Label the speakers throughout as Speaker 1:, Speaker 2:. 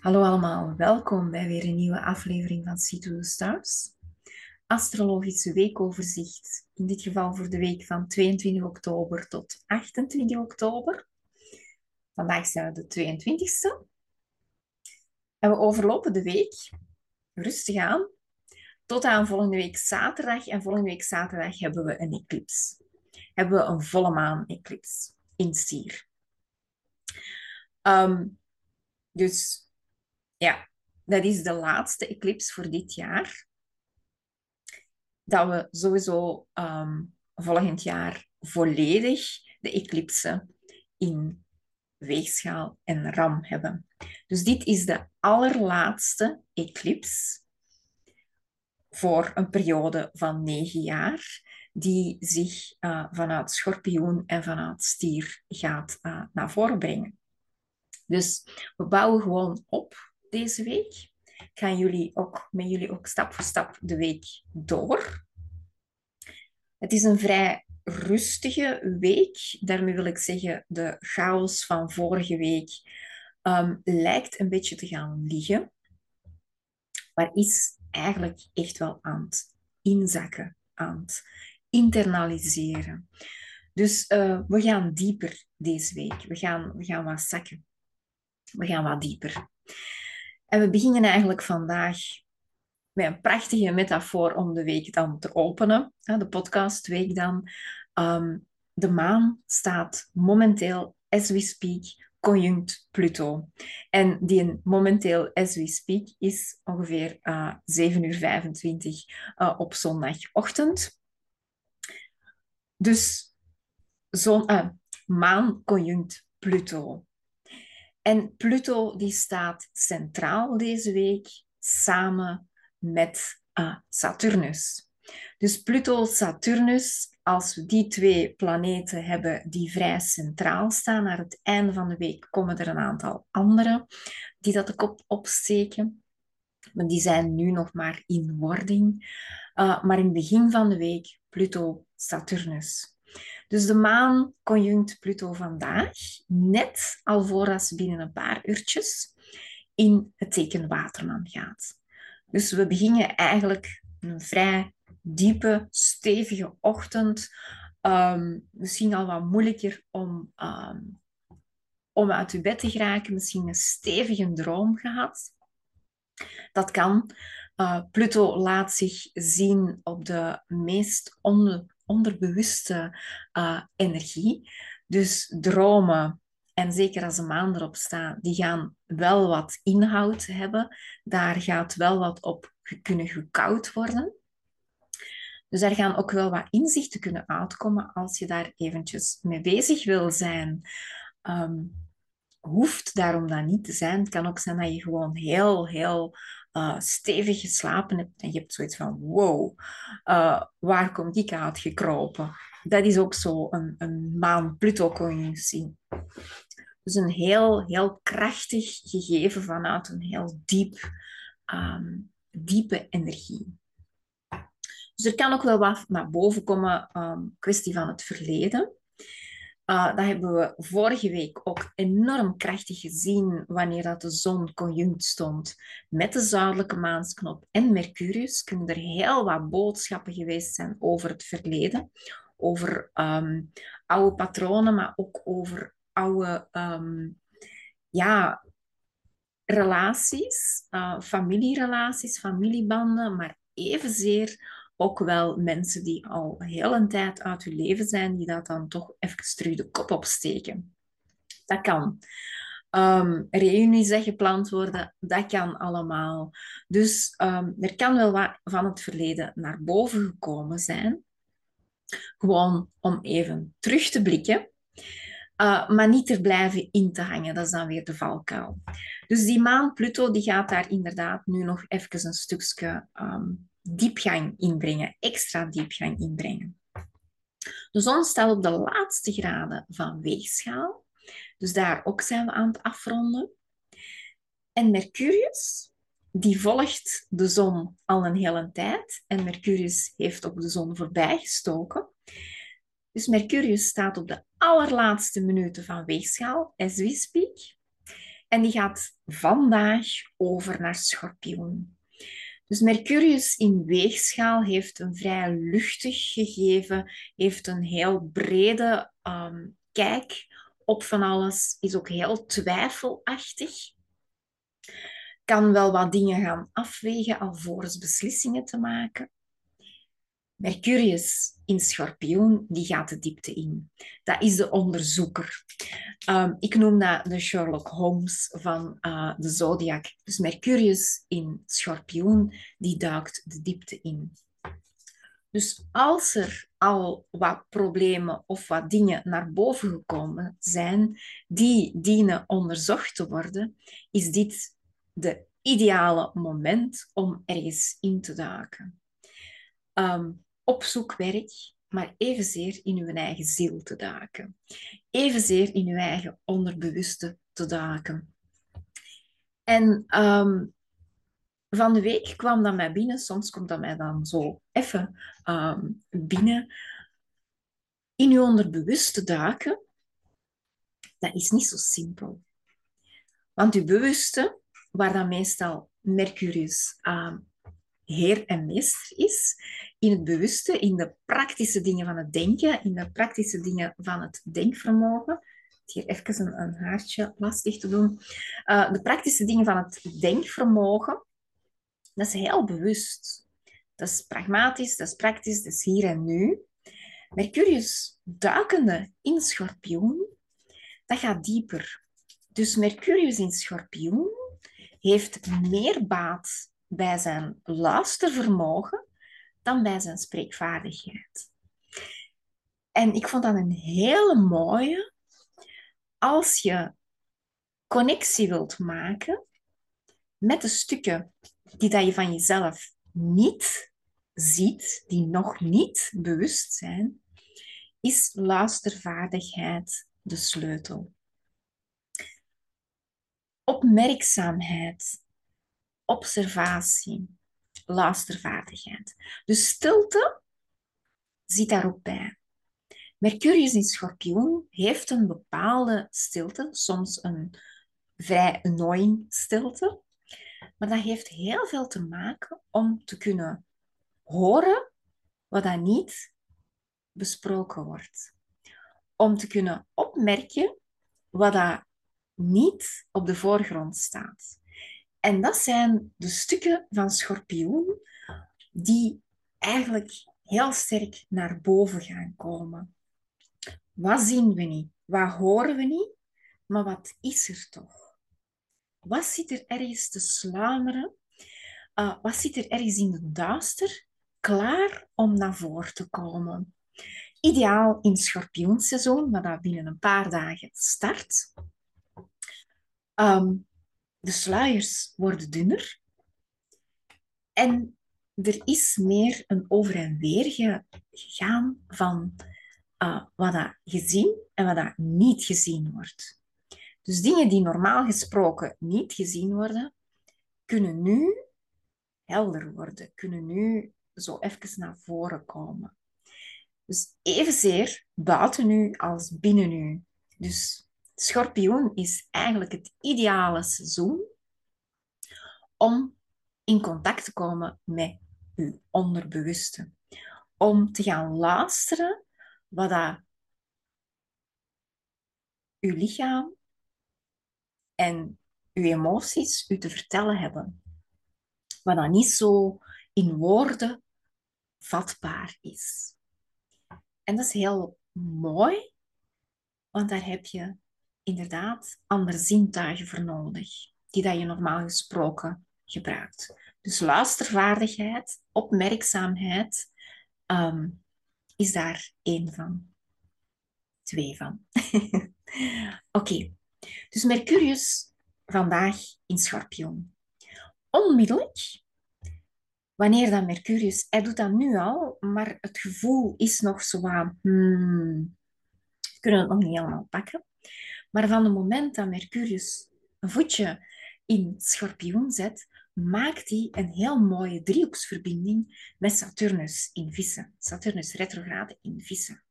Speaker 1: Hallo allemaal, welkom bij weer een nieuwe aflevering van See to the Stars. Astrologische weekoverzicht, in dit geval voor de week van 22 oktober tot 28 oktober. Vandaag zijn we de 22e. En we overlopen de week rustig aan tot aan volgende week zaterdag. En volgende week zaterdag hebben we een eclips. Hebben we een volle maan eclips in stier. Um, dus ja, dat is de laatste eclipse voor dit jaar. Dat we sowieso um, volgend jaar volledig de eclipse in weegschaal en ram hebben. Dus dit is de allerlaatste eclipse voor een periode van negen jaar, die zich uh, vanuit schorpioen en vanuit stier gaat uh, naar voren brengen. Dus we bouwen gewoon op deze week. Gaan jullie ook met jullie ook stap voor stap de week door. Het is een vrij rustige week. Daarmee wil ik zeggen, de chaos van vorige week um, lijkt een beetje te gaan liggen. Maar is eigenlijk echt wel aan het inzakken, aan het internaliseren. Dus uh, we gaan dieper deze week. We gaan, we gaan wat zakken. We gaan wat dieper. En we beginnen eigenlijk vandaag met een prachtige metafoor om de week dan te openen. De podcastweek dan. Ehm, de maan staat momenteel, as we speak, conjunct Pluto. En die momenteel, as we speak, is ongeveer uh, eh, 7 uur 25 uh, op zondagochtend. Dus zon, uh, maan conjunct Pluto. En Pluto die staat centraal deze week samen met uh, Saturnus. Dus Pluto-Saturnus, als we die twee planeten hebben die vrij centraal staan, naar het einde van de week komen er een aantal andere die dat ook opsteken. Maar die zijn nu nog maar in wording. Uh, maar in het begin van de week Pluto-Saturnus. Dus de maan conjunct Pluto vandaag, net alvorens binnen een paar uurtjes in het teken Waterman gaat. Dus we beginnen eigenlijk een vrij diepe, stevige ochtend. Um, misschien al wat moeilijker om, um, om uit je bed te geraken. Misschien een stevige droom gehad. Dat kan. Uh, Pluto laat zich zien op de meest on onderbewuste uh, energie. Dus dromen, en zeker als een maan erop staat, die gaan wel wat inhoud hebben. Daar gaat wel wat op kunnen gekoud worden. Dus daar gaan ook wel wat inzichten kunnen uitkomen als je daar eventjes mee bezig wil zijn. Um, hoeft daarom dat niet te zijn. Het kan ook zijn dat je gewoon heel, heel uh, stevig geslapen hebt en je hebt zoiets van, wow, uh, waar kom ik uitgekropen? Dat is ook zo een, een maan-Pluto-conjunctie. Dus een heel, heel krachtig gegeven vanuit een heel diep, um, diepe energie. Dus er kan ook wel wat naar boven komen, um, kwestie van het verleden. Uh, dat hebben we vorige week ook enorm krachtig gezien wanneer dat de zon conjunct stond met de zuidelijke maansknop en Mercurius. Kunnen er heel wat boodschappen geweest zijn over het verleden, over um, oude patronen, maar ook over oude um, ja, relaties, uh, familierelaties, familiebanden, maar evenzeer ook wel mensen die al heel een tijd uit je leven zijn, die dat dan toch even terug de kop opsteken. Dat kan. Um, reunies gepland worden, dat kan allemaal. Dus um, er kan wel wat van het verleden naar boven gekomen zijn. Gewoon om even terug te blikken. Uh, maar niet er blijven in te hangen. Dat is dan weer de valkuil. Dus die maan Pluto die gaat daar inderdaad nu nog even een stukje um, diepgang inbrengen, extra diepgang inbrengen. De zon staat op de laatste graden van weegschaal, dus daar ook zijn we aan het afronden. En Mercurius, die volgt de zon al een hele tijd en Mercurius heeft op de zon voorbij gestoken. Dus Mercurius staat op de allerlaatste minuten van weegschaal, as we. En die gaat vandaag over naar schorpioen. Dus Mercurius in weegschaal heeft een vrij luchtig gegeven, heeft een heel brede ehm, kijk op van alles, is ook heel twijfelachtig. Kan wel wat dingen gaan afwegen alvorens beslissingen te maken. Mercurius in schorpioen, die gaat de diepte in. Dat is de onderzoeker. Um, ik noem dat de Sherlock Holmes van uh, de zodiac. Dus Mercurius in schorpioen, die duikt de diepte in. Dus als er al wat problemen of wat dingen naar boven gekomen zijn die dienen onderzocht te worden, is dit de ideale moment om ergens in te duiken. Um, opzoekwerk, maar evenzeer in uw eigen ziel te duiken. Evenzeer in uw eigen onderbewuste te duiken. En um, van de week kwam dat mij binnen, soms komt dat mij dan zo even um, binnen. In uw onderbewuste duiken, dat is niet zo simpel. Want uw bewuste, waar dan meestal Mercurius um, heer en meester is, in het bewuste, in de praktische dingen van het denken, in de praktische dingen van het denkvermogen. Hier even een, een haartje lastig te doen. Uh, de praktische dingen van het denkvermogen, dat is heel bewust. Dat is pragmatisch, dat is praktisch, dat is hier en nu. Mercurius duikende in schorpioen, dat gaat dieper. Dus Mercurius in schorpioen heeft meer baat bij zijn luistervermogen dan bij zijn spreekvaardigheid. En ik vond dat een hele mooie als je connectie wilt maken met de stukken die dat je van jezelf niet ziet, die nog niet bewust zijn, is luistervaardigheid de sleutel. Opmerkzaamheid, observatie, luistervaardigheid. Dus stilte zit daar ook bij. Mercurius in schorpioen heeft een bepaalde stilte, soms een vrij annoying stilte. Maar dat heeft heel veel te maken om te kunnen horen wat dat niet besproken wordt. Om te kunnen opmerken wat dat niet op de voorgrond staat. En dat zijn de stukken van schorpioen die eigenlijk heel sterk naar boven gaan komen. Wat zien we niet? Wat horen we niet? Maar wat is er toch? Wat zit er ergens te sluimeren? Uh, wat zit er ergens in de duister klaar om naar voren te komen? Ideaal in schorpioenseizoen, maar dat binnen een paar dagen start. Um, de sluiers worden dunner en er is meer een over en weer gegaan van uh, wat dat gezien en wat dat niet gezien wordt. Dus dingen die normaal gesproken niet gezien worden, kunnen nu helder worden, kunnen nu zo even naar voren komen. Dus evenzeer buiten u als binnen u. Dus schorpioen is eigenlijk het ideale seizoen om in contact te komen met uw onderbewuste. Om te gaan luisteren wat dat uw lichaam en uw emoties u te vertellen hebben. Wat dan niet zo in woorden vatbaar is. En dat is heel mooi, want daar heb je inderdaad andere zintuigen voor nodig, die dat je normaal gesproken gebruikt. Dus luistervaardigheid, opmerkzaamheid ehm, is daar één van. Twee van. Oké, dus Mercurius vandaag in Schorpioen. Onmiddellijk, wanneer dan Mercurius, hij doet dat nu al, maar het gevoel is nog zo aan, hmm, we kunnen het nog niet helemaal pakken. Maar van het moment dat Mercurius een voetje in schorpioen zet, maakt hij een heel mooie driehoeksverbinding met Saturnus in vissen. Saturnus retrograde in vissen.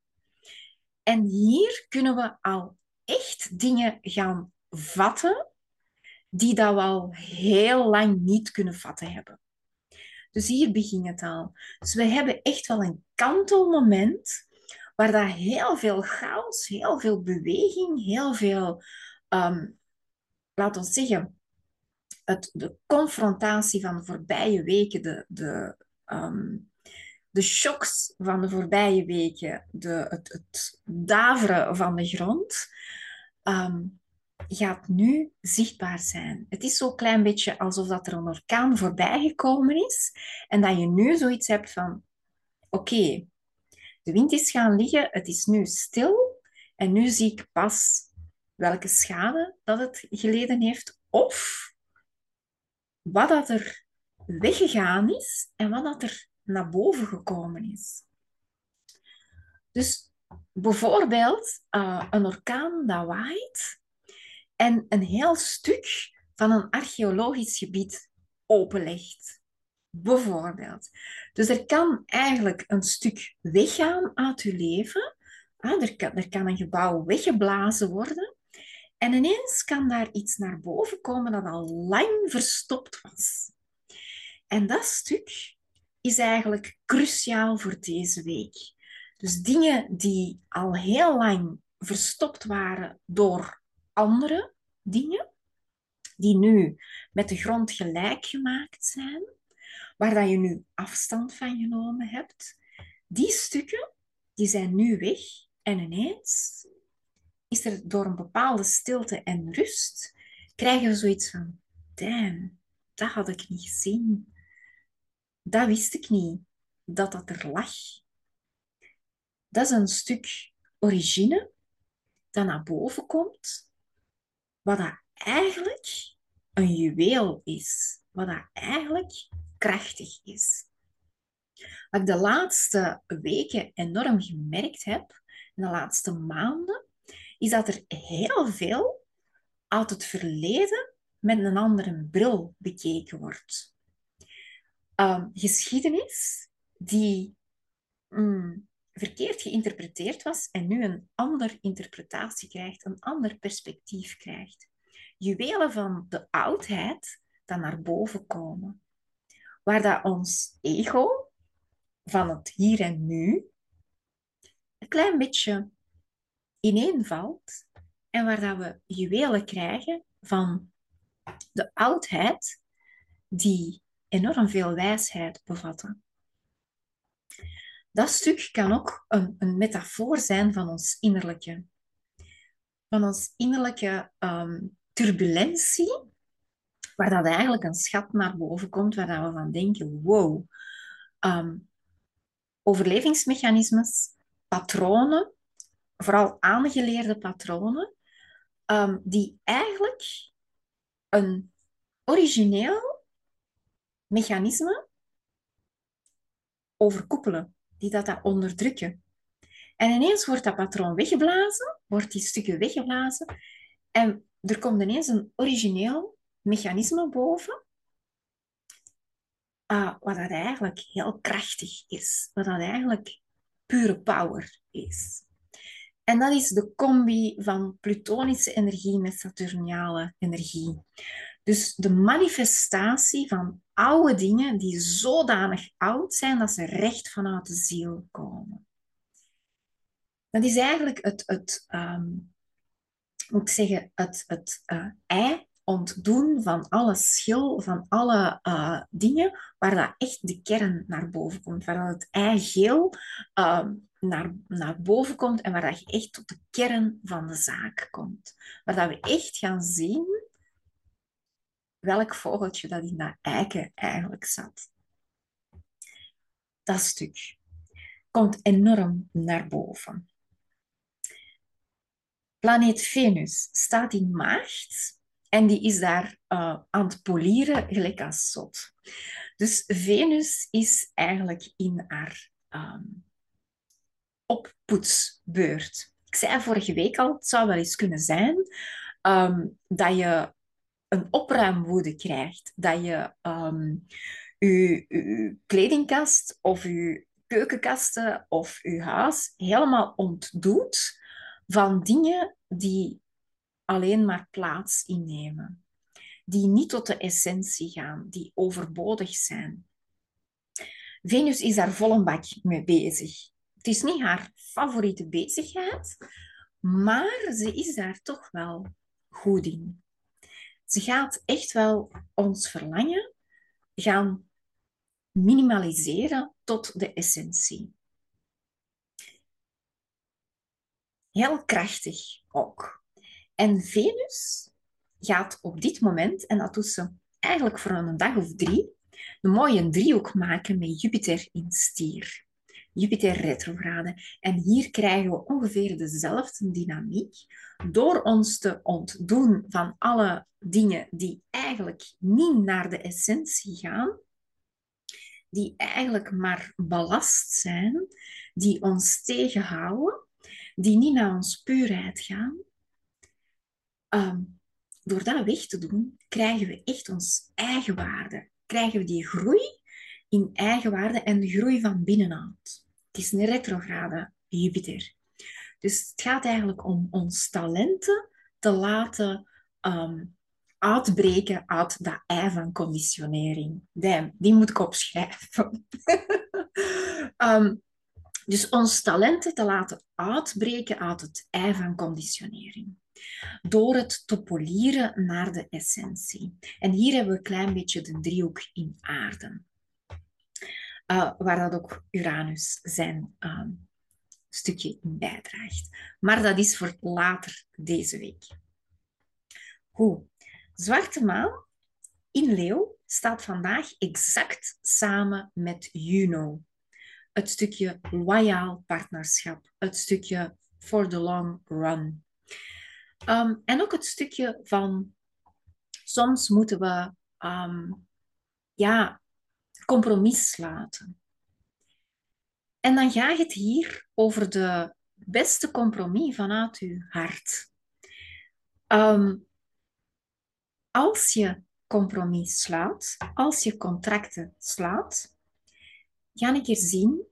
Speaker 1: En hier kunnen we al echt dingen gaan vatten die dat we al heel lang niet kunnen vatten hebben. Dus hier begint het al. Dus we hebben echt wel een kantelmoment waar dat heel veel chaos, heel veel beweging, heel veel, um, laten we zeggen, het, de confrontatie van de voorbije weken, de, de, um, de shocks van de voorbije weken, de, het, het daveren van de grond, um, gaat nu zichtbaar zijn. Het is zo'n klein beetje alsof dat er een orkaan voorbij gekomen is en dat je nu zoiets hebt van, oké, de wind is gaan liggen, het is nu stil en nu zie ik pas welke schade dat het geleden heeft of wat dat er weggegaan is en wat dat er naar boven gekomen is. Dus bijvoorbeeld uh, een orkaan dat waait en een heel stuk van een archeologisch gebied openlegt. Bijvoorbeeld. Dus er kan eigenlijk een stuk weggaan uit je leven. Ah, er, kan, er kan een gebouw weggeblazen worden. En ineens kan daar iets naar boven komen dat al lang verstopt was. En dat stuk is eigenlijk cruciaal voor deze week. Dus dingen die al heel lang verstopt waren door andere dingen, die nu met de grond gelijk gemaakt zijn, waar dat je nu afstand van genomen hebt, die stukken die zijn nu weg en ineens is er door een bepaalde stilte en rust, krijgen we zoiets van, damn, dat had ik niet gezien. Dat wist ik niet, dat dat er lag. Dat is een stuk origine dat naar boven komt, wat dat eigenlijk een juweel is, wat dat eigenlijk krachtig is. Wat ik de laatste weken enorm gemerkt heb, in de laatste maanden, is dat er heel veel uit het verleden met een andere bril bekeken wordt. Um, geschiedenis die mm, verkeerd geïnterpreteerd was en nu een andere interpretatie krijgt, een ander perspectief krijgt. Juwelen van de oudheid dan naar boven komen. Waar dat ons ego van het hier en nu een klein beetje ineenvalt en waar dat we juwelen krijgen van de oudheid die enorm veel wijsheid bevatten. Dat stuk kan ook een, een metafoor zijn van ons innerlijke. Van ons innerlijke um, turbulentie, waar dat eigenlijk een schat naar boven komt, waar dat we van denken, wow, um, overlevingsmechanismes, patronen, vooral aangeleerde patronen, um, die eigenlijk een origineel mechanisme overkoepelen, die dat, dat onderdrukken. En ineens wordt dat patroon weggeblazen, wordt die stukken weggeblazen, en er komt ineens een origineel mechanisme boven, uh, wat dat eigenlijk heel krachtig is, wat dat eigenlijk pure power is. En dat is de combi van plutonische energie met saturniale energie. Dus de manifestatie van oude dingen die zodanig oud zijn dat ze recht vanuit de ziel komen. Dat is eigenlijk het, het um, moet ik zeggen, het, het uh, ei ontdoen van alle schil, van alle uh, dingen waar dat echt de kern naar boven komt, waar dat het ei geel uh, naar, naar boven komt en waar dat je echt tot de kern van de zaak komt. Waar dat we echt gaan zien welk vogeltje dat in dat eiken eigenlijk zat. Dat stuk komt enorm naar boven. Planeet Venus staat in maart en die is daar uh, aan het polieren, gelijk als zot. Dus Venus is eigenlijk in haar um, oppoetsbeurt. Ik zei vorige week al, het zou wel eens kunnen zijn um, dat je een opruimwoede krijgt. Dat je um, je, je kledingkast of je keukenkasten of je huis helemaal ontdoet van dingen die alleen maar plaats innemen. die niet tot de essentie gaan, die overbodig zijn. Venus is daar vol een bak mee bezig. Het is niet haar favoriete bezigheid, maar ze is daar toch wel goed in. Ze gaat echt wel ons verlangen gaan minimaliseren tot de essentie. Heel krachtig ook. En Venus gaat op dit moment, en dat doet ze eigenlijk voor een dag of drie, een mooie driehoek maken met Jupiter in stier. Jupiter retrograde. En hier krijgen we ongeveer dezelfde dynamiek door ons te ontdoen van alle dingen die eigenlijk niet naar de essentie gaan, die eigenlijk maar belast zijn, die ons tegenhouden, die niet naar ons puurheid gaan. Um, door dat weg te doen, krijgen we echt ons eigen waarde. Krijgen we die groei in eigen waarde en de groei van binnenuit. Het is een retrograde Jupiter. Dus het gaat eigenlijk om ons talenten te laten um, uitbreken uit dat ei van conditionering. Damn, die moet ik opschrijven. um, dus ons talenten te laten uitbreken uit het ei van conditionering. Door het te polieren naar de essentie. En hier hebben we een klein beetje de driehoek in aarde. Uh, waar dat ook Uranus zijn uh, stukje in bijdraagt. Maar dat is voor later deze week. Goed. Zwarte maan in Leeuw staat vandaag exact samen met Juno. Het stukje loyaal partnerschap, het stukje for the long run. Um, en ook het stukje van soms moeten we um, ja, compromis sluiten. En dan gaat het hier over de beste compromis vanuit uw hart. Um, als je compromis sluit, als je contracten sluit, ga ik eens zien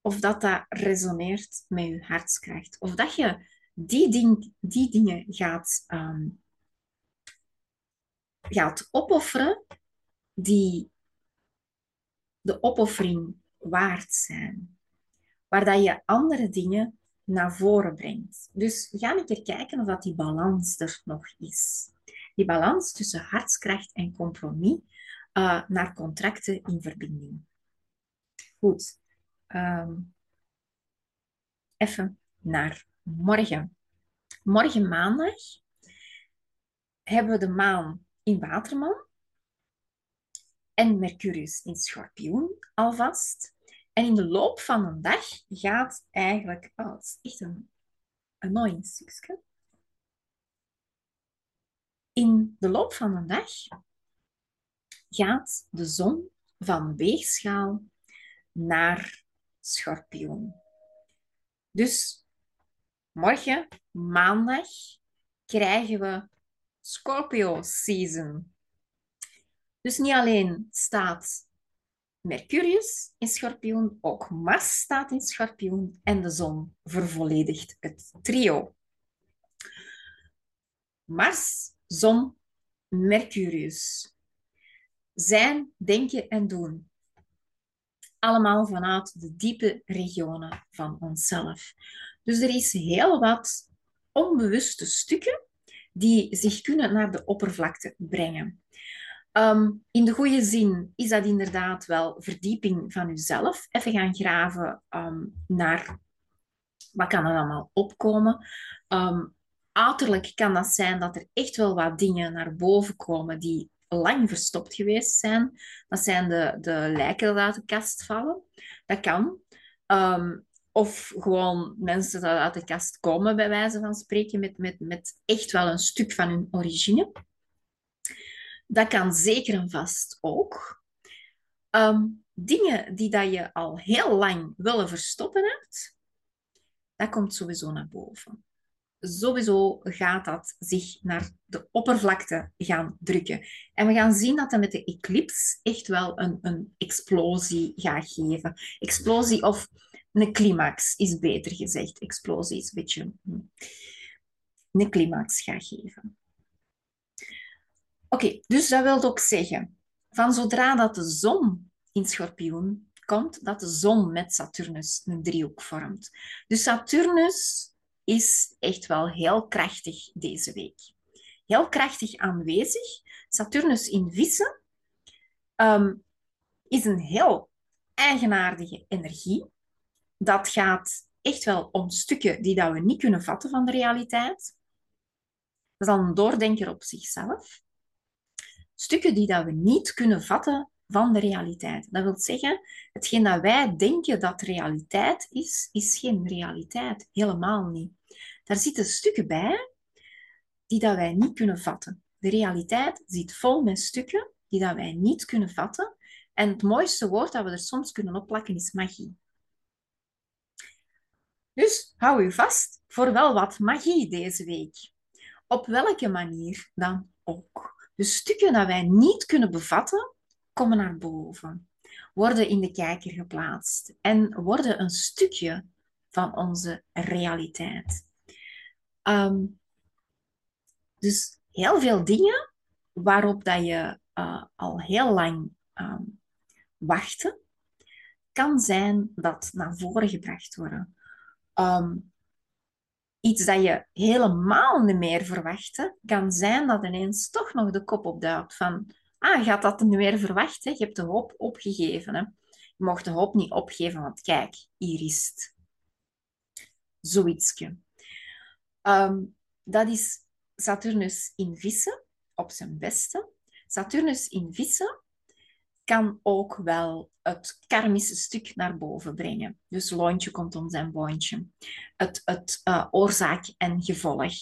Speaker 1: of dat, dat resoneert met je hartskracht. Of dat je die, ding, die dingen gaat, um, gaat opofferen die de opoffering waard zijn. Waar dat je andere dingen naar voren brengt. Dus we gaan een keer kijken of dat die balans er nog is. Die balans tussen hartskracht en compromis uh, naar contracten in verbinding. Goed. Um, even naar morgen. Morgen maandag hebben we de maan in Waterman en Mercurius in Schorpioen alvast. En in de loop van een dag gaat eigenlijk... Oh, het is echt een annoying stukje. In de loop van een dag gaat de zon van weegschaal naar schorpioen. Dus morgen, maandag, krijgen we Scorpio season. Dus niet alleen staat Mercurius in schorpioen, ook Mars staat in schorpioen en de zon vervolledigt het trio. Mars, zon, Mercurius. Zijn, denken en doen. Allemaal vanuit de diepe regionen van onszelf. Dus er is heel wat onbewuste stukken die zich kunnen naar de oppervlakte brengen. Um, in de goede zin is dat inderdaad wel verdieping van jezelf. Even gaan graven um, naar wat kan er allemaal opkomen. Um, uiterlijk kan dat zijn dat er echt wel wat dingen naar boven komen die lang verstopt geweest zijn. Dat zijn de, de lijken die uit de kast vallen. Dat kan. Um, of gewoon mensen die uit de kast komen, bij wijze van spreken, met, met, met echt wel een stuk van hun origine. Dat kan zeker en vast ook. Um, dingen die dat je al heel lang willen verstoppen hebt, dat komt sowieso naar boven. Sowieso gaat dat zich naar de oppervlakte gaan drukken. En we gaan zien dat dat met de eclipse echt wel een, een explosie gaat geven. Explosie of een climax is beter gezegd. Explosie is een beetje hm, een climax gaat geven. Oké, dus dat wil ook zeggen, van zodra dat de zon in schorpioen komt, dat de zon met Saturnus een driehoek vormt. Dus Saturnus is echt wel heel krachtig deze week. Heel krachtig aanwezig. Saturnus in vissen ehm, is een heel eigenaardige energie. Dat gaat echt wel om stukken die dat we niet kunnen vatten van de realiteit. Dat is al een doordenker op zichzelf. Stukken die dat we niet kunnen vatten van de realiteit. Dat wil zeggen, hetgeen dat wij denken dat realiteit is, is geen realiteit. Helemaal niet. Daar zitten stukken bij die dat wij niet kunnen vatten. De realiteit zit vol met stukken die dat wij niet kunnen vatten. En het mooiste woord dat we er soms kunnen opplakken is magie. Hou u vast voor wel wat magie deze week. Op welke manier dan ook. De stukken dat wij niet kunnen bevatten, komen naar boven, worden in de kijker geplaatst en worden een stukje van onze realiteit. Ehm, dus heel veel dingen waarop dat je uh, al heel lang um, wachtte, kan zijn dat naar voren gebracht worden. Um, iets dat je helemaal niet meer verwachtte, kan zijn dat ineens toch nog de kop opduikt van ah, gaat dat nu weer verwachten? Je hebt de hoop opgegeven. Hè? Je mocht de hoop niet opgeven, want kijk, hier is het. Zoietsje. Um, dat is Saturnus in vissen, op zijn beste. Saturnus in vissen kan ook wel het karmische stuk naar boven brengen. Dus loontje komt om zijn boontje. Het, het uh, oorzaak en gevolg.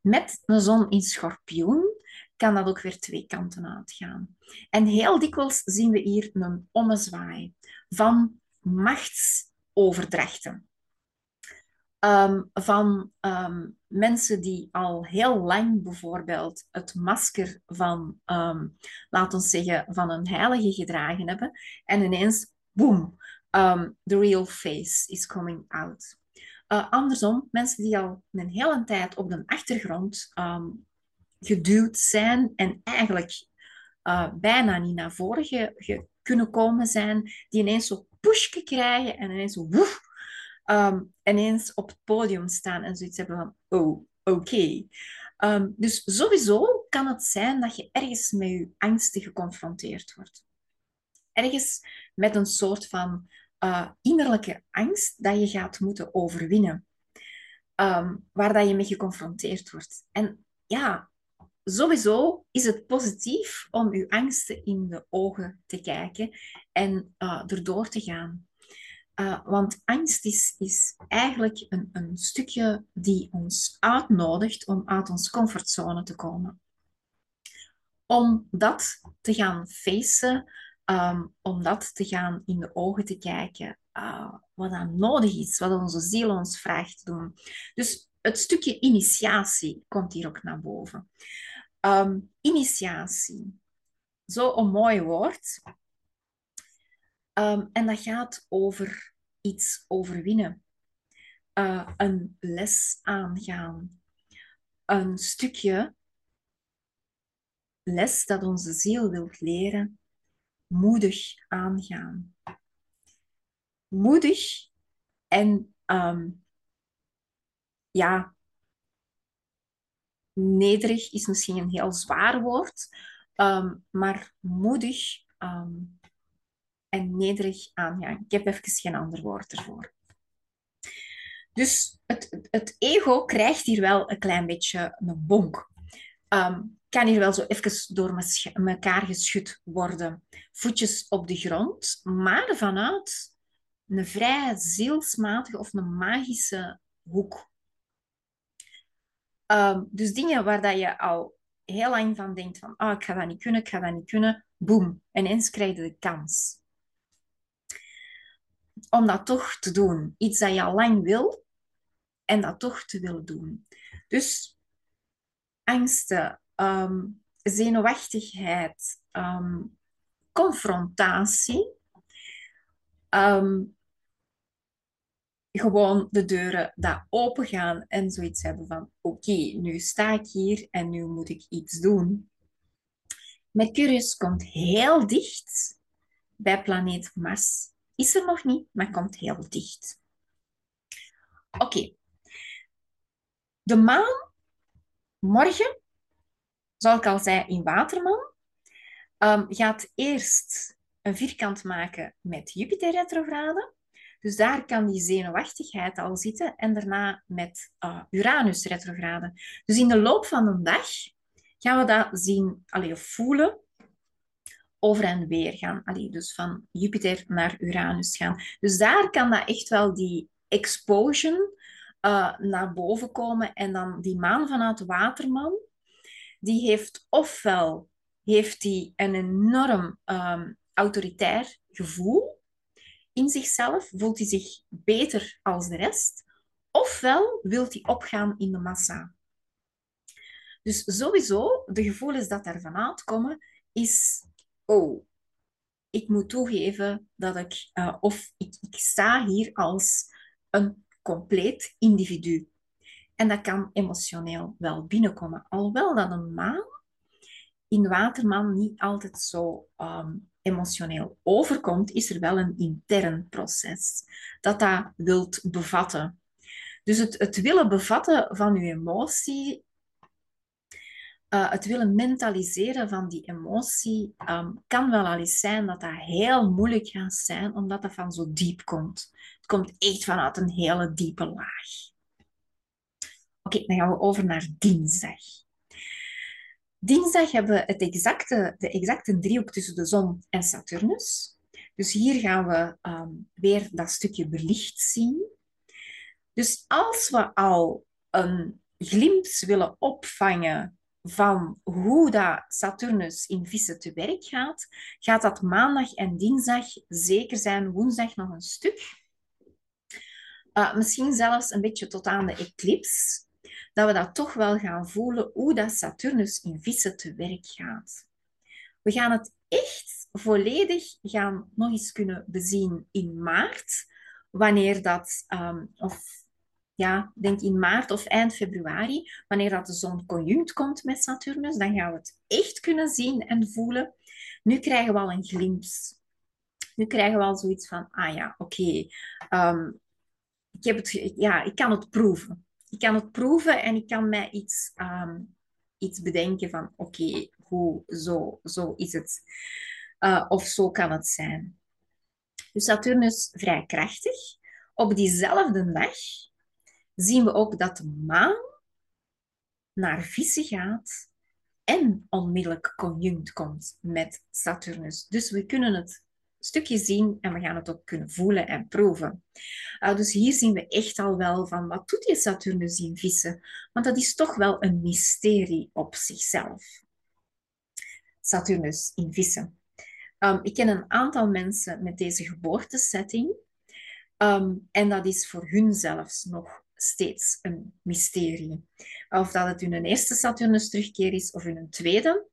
Speaker 1: Met een zon in schorpioen kan dat ook weer twee kanten uitgaan. En heel dikwijls zien we hier een ommezwaai van machtsoverdrachten. Um, van um, mensen die al heel lang bijvoorbeeld het masker van, um, laten we zeggen, van een heilige gedragen hebben. En ineens, boom, the real face is coming out. Uh, andersom, mensen die al een hele tijd op de achtergrond geduwd zijn en eigenlijk uh, bijna niet naar voren kunnen komen zijn, die ineens zo pushje krijgen en ineens zo woef, um, ineens op het podium staan en zoiets hebben van, oh, oké. Um, dus sowieso kan het zijn dat je ergens met je angsten geconfronteerd wordt. Ergens met een soort van uh, innerlijke angst dat je gaat moeten overwinnen. Um, waar dat je mee geconfronteerd wordt. En ja, sowieso is het positief om uw angsten in de ogen te kijken en uh, erdoor te gaan. Uh, want angst is, is eigenlijk een, een stukje die ons uitnodigt om uit onze comfortzone te komen. Om dat te gaan facen, um, om dat te gaan in de ogen te kijken, uh, wat dan nodig is, wat onze ziel ons vraagt te doen. Dus het stukje initiatie komt hier ook naar boven. Um, initiatie. Zo een mooi woord. Um, en dat gaat over iets overwinnen. Uh, een les aangaan. Een stukje les dat onze ziel wil leren. Moedig aangaan. Moedig en um, ja, nederig is misschien een heel zwaar woord, um, maar moedig um, nederig aangaan. Ik heb even geen ander woord ervoor. Dus het, het ego krijgt hier wel een klein beetje een bonk. Um, kan hier wel zo even door elkaar geschud worden. Voetjes op de grond, maar vanuit een vrij zielsmatige of een magische hoek. Um, dus dingen waar dat je al heel lang van denkt van, oh, ik ga dat niet kunnen, ik ga dat niet kunnen. Boom, ineens krijg je de kans. Om dat toch te doen. Iets dat je al lang wil en dat toch te willen doen. Dus angsten, um, zenuwachtigheid, um, confrontatie. Um, gewoon de deuren daar open gaan en zoiets hebben van oké, nu sta ik hier en nu moet ik iets doen. Mercurius komt heel dicht bij planeet Mars. Is er nog niet, maar komt heel dicht. Oké. De maan, morgen, zoals ik al zei, in Waterman, um, gaat eerst een vierkant maken met Jupiter retrograde. Dus daar kan die zenuwachtigheid al zitten en daarna met uh, Uranus retrograde. Dus in de loop van een dag gaan we dat zien, allee, voelen, over en weer gaan. Allee, dus van Jupiter naar Uranus gaan. Dus daar kan dat echt wel die explosion uh, naar boven komen. En dan die maan vanuit Waterman, die heeft ofwel heeft die een enorm um, autoritair gevoel in zichzelf, voelt hij zich beter als de rest, ofwel wil hij opgaan in de massa. Dus sowieso, de gevoelens dat daar vanuit komen, is, oh, ik moet toegeven dat ik, uh, of ik, ik sta hier als een compleet individu. En dat kan emotioneel wel binnenkomen. Alhoewel dat een maan in Waterman niet altijd zo um, emotioneel overkomt, is er wel een intern proces dat dat wilt bevatten. Dus het, het willen bevatten van je emotie, uh, het willen mentaliseren van die emotie, um, kan wel al eens zijn dat dat heel moeilijk gaat zijn, omdat dat van zo diep komt. Het komt echt vanuit een hele diepe laag. Oké, dan gaan we over naar dinsdag. Dinsdag hebben we het exacte, de exacte driehoek tussen de zon en Saturnus. Dus hier gaan we um, weer dat stukje belicht zien. Dus als we al een glimp willen opvangen van hoe dat Saturnus in vissen te werk gaat, gaat dat maandag en dinsdag zeker zijn, woensdag nog een stuk. Uh, misschien zelfs een beetje tot aan de eclipse dat we dat toch wel gaan voelen hoe dat Saturnus in vissen te werk gaat. We gaan het echt volledig gaan nog eens kunnen bezien in maart, wanneer dat, um, of ja, denk in maart of eind februari, wanneer dat de zon conjunct komt met Saturnus, dan gaan we het echt kunnen zien en voelen. Nu krijgen we al een glimp. Nu krijgen we al zoiets van, ah ja, oké, um, ik, heb het, ja, ik kan het proeven ik kan het proeven en ik kan mij iets, ehm, iets bedenken van oké, hoe, zo, zo is het. Uh, of zo kan het zijn. Dus Saturnus vrij krachtig. Op diezelfde dag zien we ook dat de maan naar vissen gaat en onmiddellijk conjunct komt met Saturnus. Dus we kunnen het stukje zien en we gaan het ook kunnen voelen en proeven. Uh, dus hier zien we echt al wel van wat doet die Saturnus in vissen? Want dat is toch wel een mysterie op zichzelf. Saturnus in vissen. Um, ik ken een aantal mensen met deze geboortesetting. Um, en dat is voor hun zelfs nog steeds een mysterie. Of dat het hun eerste Saturnus terugkeer is of hun tweede.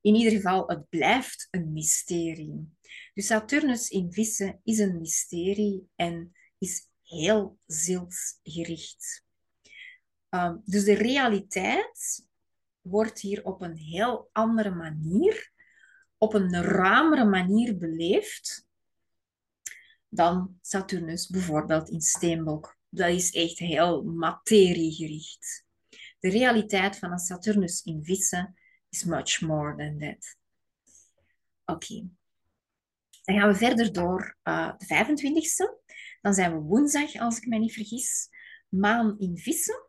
Speaker 1: In ieder geval, het blijft een mysterie. Dus Saturnus in vissen is een mysterie en is heel zielsgericht. Um, dus de realiteit wordt hier op een heel andere manier, op een ruimere manier beleefd dan Saturnus bijvoorbeeld in Steenbok. Dat is echt heel materiegericht. De realiteit van een Saturnus in vissen is much more than that. Oké. Dan gaan we verder door uh, de 25e. Dan zijn we woensdag, als ik me niet vergis. Maan in vissen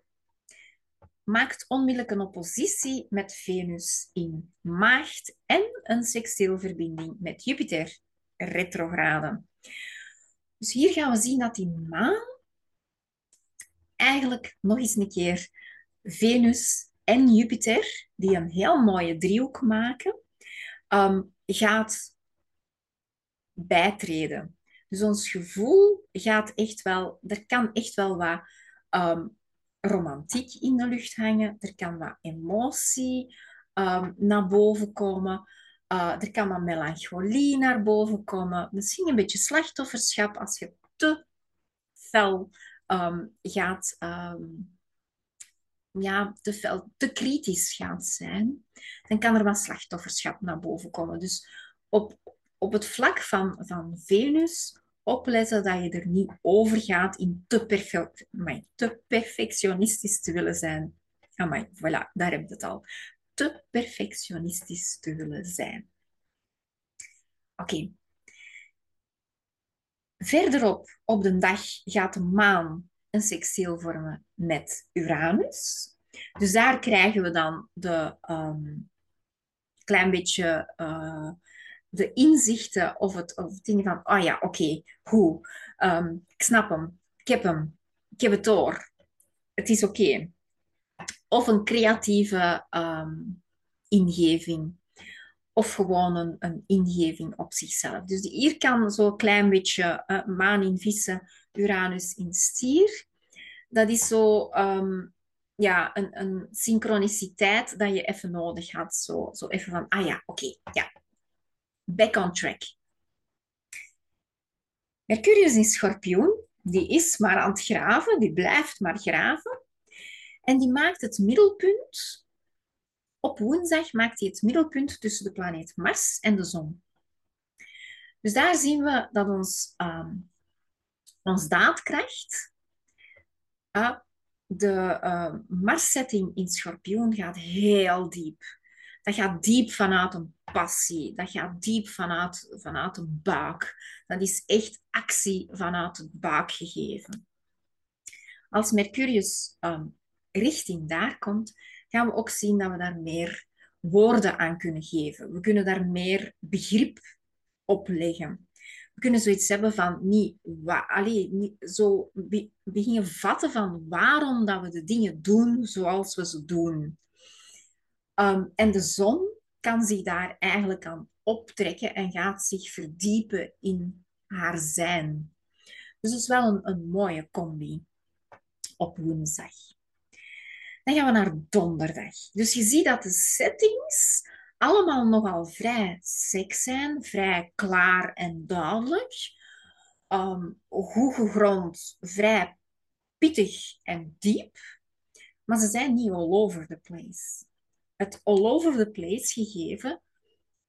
Speaker 1: maakt onmiddellijk een oppositie met Venus in maagd en een sextielverbinding met Jupiter retrograde. Dus hier gaan we zien dat die maan eigenlijk nog eens een keer Venus en Jupiter, die een heel mooie driehoek maken, um, gaat bijtreden. Dus ons gevoel gaat echt wel, er kan echt wel wat um, romantiek in de lucht hangen, er kan wat emotie um, naar boven komen, uh, er kan wat melancholie naar boven komen, misschien een beetje slachtofferschap als je te fel um, gaat ja, te, fel, te kritisch gaat zijn, dan kan er wat slachtofferschap naar boven komen. Dus op, op het vlak van, van Venus opletten dat je er niet over gaat in te, perfect, te perfectionistisch te willen zijn. Amai, voilà, daar heb je het al. Te perfectionistisch te willen zijn. Oké. Verderop op de dag gaat de maan een sextiel vormen met Uranus. Dus daar krijgen we dan de um, klein beetje uh, de inzichten of het, of dingen van, oh ja, oké, hoe, um, ik snap hem, ik heb hem, ik heb het door, het is oké. Of een creatieve um, ingeving. Of gewoon een, een, ingeving op zichzelf. Dus hier kan zo'n klein beetje uh, maan in vissen, Uranus in stier. Dat is zo um, ja, een, een synchroniciteit dat je even nodig had. Zo, zo even van, ah ja, oké, ja, back on track. Mercurius in schorpioen, die is maar aan het graven, die blijft maar graven. En die maakt het middelpunt, op woensdag maakt hij het middelpunt tussen de planeet Mars en de zon. Dus daar zien we dat ons, um, ons daadkracht, uh, de uh, Mars-setting in schorpioen gaat heel diep. Dat gaat diep vanuit een passie. Dat gaat diep vanuit, vanuit een buik. Dat is echt actie vanuit het buik gegeven. Als Mercurius um, richting daar komt, gaan we ook zien dat we daar meer woorden aan kunnen geven. We kunnen daar meer begrip op leggen. We kunnen zoiets hebben van niet, allee, niet zo beginnen vatten van waarom dat we de dingen doen zoals we ze doen. Um, en de zon kan zich daar eigenlijk aan optrekken en gaat zich verdiepen in haar zijn. Dus het is wel een, een mooie combi op woensdag. Dan gaan we naar donderdag. Dus je ziet dat de settings allemaal nogal vrij seks zijn, vrij klaar en duidelijk. Um, goed gegrond, vrij pittig en diep. Maar ze zijn niet all over the place het all over the place gegeven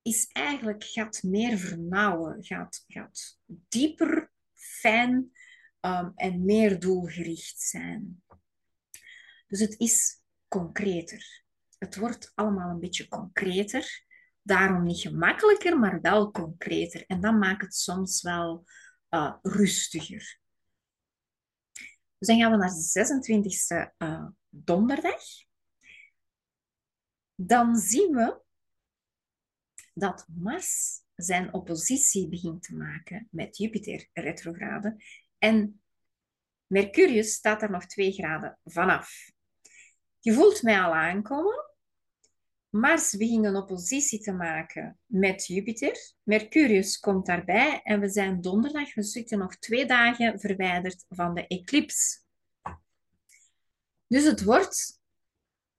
Speaker 1: is eigenlijk, gaat meer vernauwen, gaat, gaat dieper, fijn um, en meer doelgericht zijn. Dus het is concreter. Het wordt allemaal een beetje concreter. Daarom niet gemakkelijker, maar wel concreter. En dat maakt het soms wel uh, rustiger. Dus dan gaan we naar de 26e uh, donderdag dan zien we dat Mars zijn oppositie begint te maken met Jupiter retrograde en Mercurius staat er nog twee graden vanaf. Je voelt mij al aankomen. Mars begint een oppositie te maken met Jupiter. Mercurius komt daarbij en we zijn donderdag, we zitten nog twee dagen verwijderd van de eclipse. Dus het wordt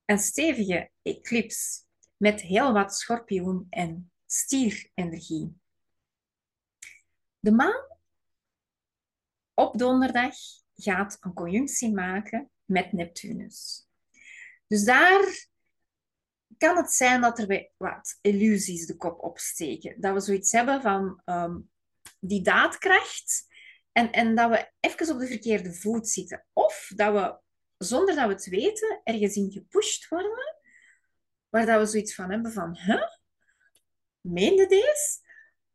Speaker 1: een stevige eclips met heel wat schorpioen- en stierenergie. De maan op donderdag gaat een conjunctie maken met Neptunus. Dus daar kan het zijn dat er bij wat illusies de kop opsteken. Dat we zoiets hebben van um, die daadkracht en, en dat we even op de verkeerde voet zitten. Of dat we zonder dat we het weten, ergens in gepusht worden, waar dat we zoiets van hebben van, huh? Meende deze?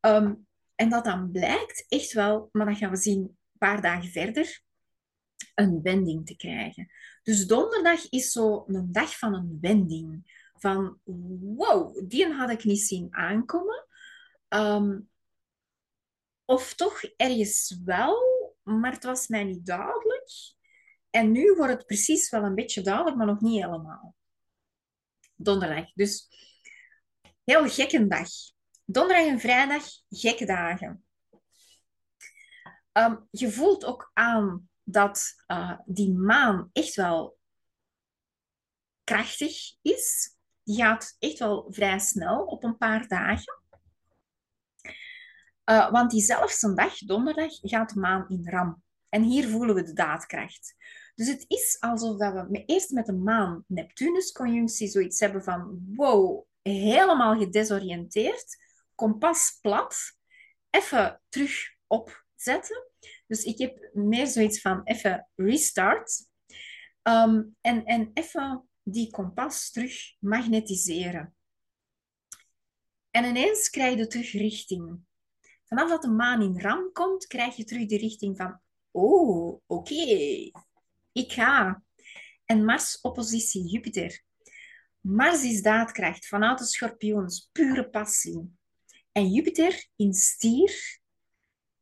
Speaker 1: Ehm, en dat dan blijkt echt wel, maar dan gaan we zien een paar dagen verder, een wending te krijgen. Dus donderdag is zo een dag van een wending. Van, wow, die had ik niet zien aankomen. Um, of toch ergens wel, maar het was mij niet duidelijk. En nu wordt het precies wel een beetje duidelijk, maar nog niet helemaal. Donderdag. Dus heel gekke dag. Donderdag en vrijdag, gekke dagen. Um, je voelt ook aan dat uh, die maan echt wel krachtig is. Die gaat echt wel vrij snel op een paar dagen. Uh, want diezelfde dag, donderdag, gaat de maan in ram. En hier voelen we de daadkracht. Dus het is alsof dat we eerst met de maan-Neptunus-conjunctie zoiets hebben van wow, helemaal gedesoriënteerd, kompas plat, even terug opzetten. Dus ik heb meer zoiets van even restart ehm, en, en even die kompas terug magnetiseren. En ineens krijg je terug richting. Vanaf dat de maan in ram komt, krijg je terug de richting van oh, oké, ik ga. En Mars oppositie Jupiter. Mars is daadkracht vanuit de schorpioens, pure passie. En Jupiter in stier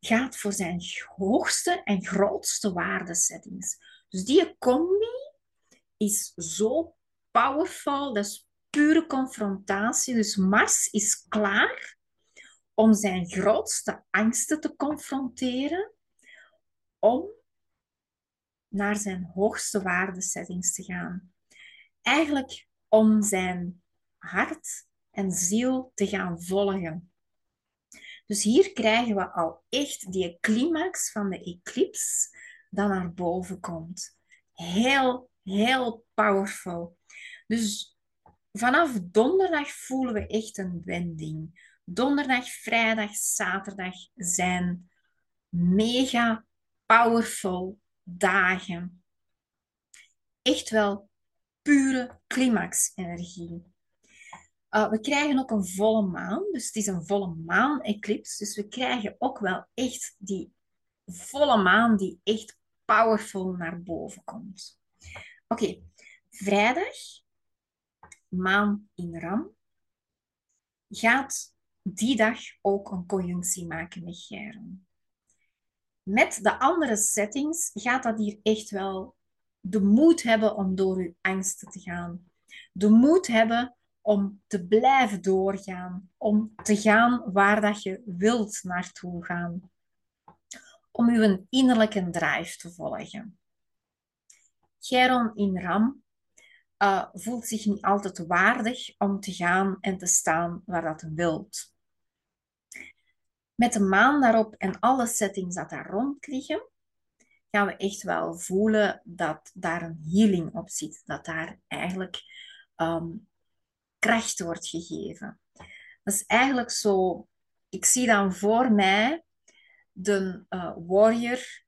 Speaker 1: gaat voor zijn hoogste en grootste waardesettings. Dus die combi is zo powerful, dat is pure confrontatie. Dus Mars is klaar om zijn grootste angsten te confronteren, om naar zijn hoogste waardesettings te gaan. Eigenlijk om zijn hart en ziel te gaan volgen. Dus hier krijgen we al echt die climax van de eclipse dat naar boven komt. Heel, heel powerful. Dus vanaf donderdag voelen we echt een wending. Donderdag, vrijdag, zaterdag zijn mega powerful dagen. Echt wel pure climax-energie. Uh, we krijgen ook een volle maan, dus het is een volle maan-eclipse. Dus we krijgen ook wel echt die volle maan die echt powerful naar boven komt. Oké, vrijdag, maan in ram, gaat die dag ook een conjunctie maken met Chiron. Met de andere settings gaat dat hier echt wel de moed hebben om door uw angsten te gaan. De moed hebben om te blijven doorgaan, om te gaan waar dat je wilt naartoe gaan. Om uw innerlijke drive te volgen. Chiron in Ram uh, voelt zich niet altijd waardig om te gaan en te staan waar dat wilt. Met de maan daarop en alle settings dat daar rond liggen, gaan we echt wel voelen dat daar een healing op zit. Dat daar eigenlijk ehm, kracht wordt gegeven. Dat is eigenlijk zo... Ik zie dan voor mij de uh, warrior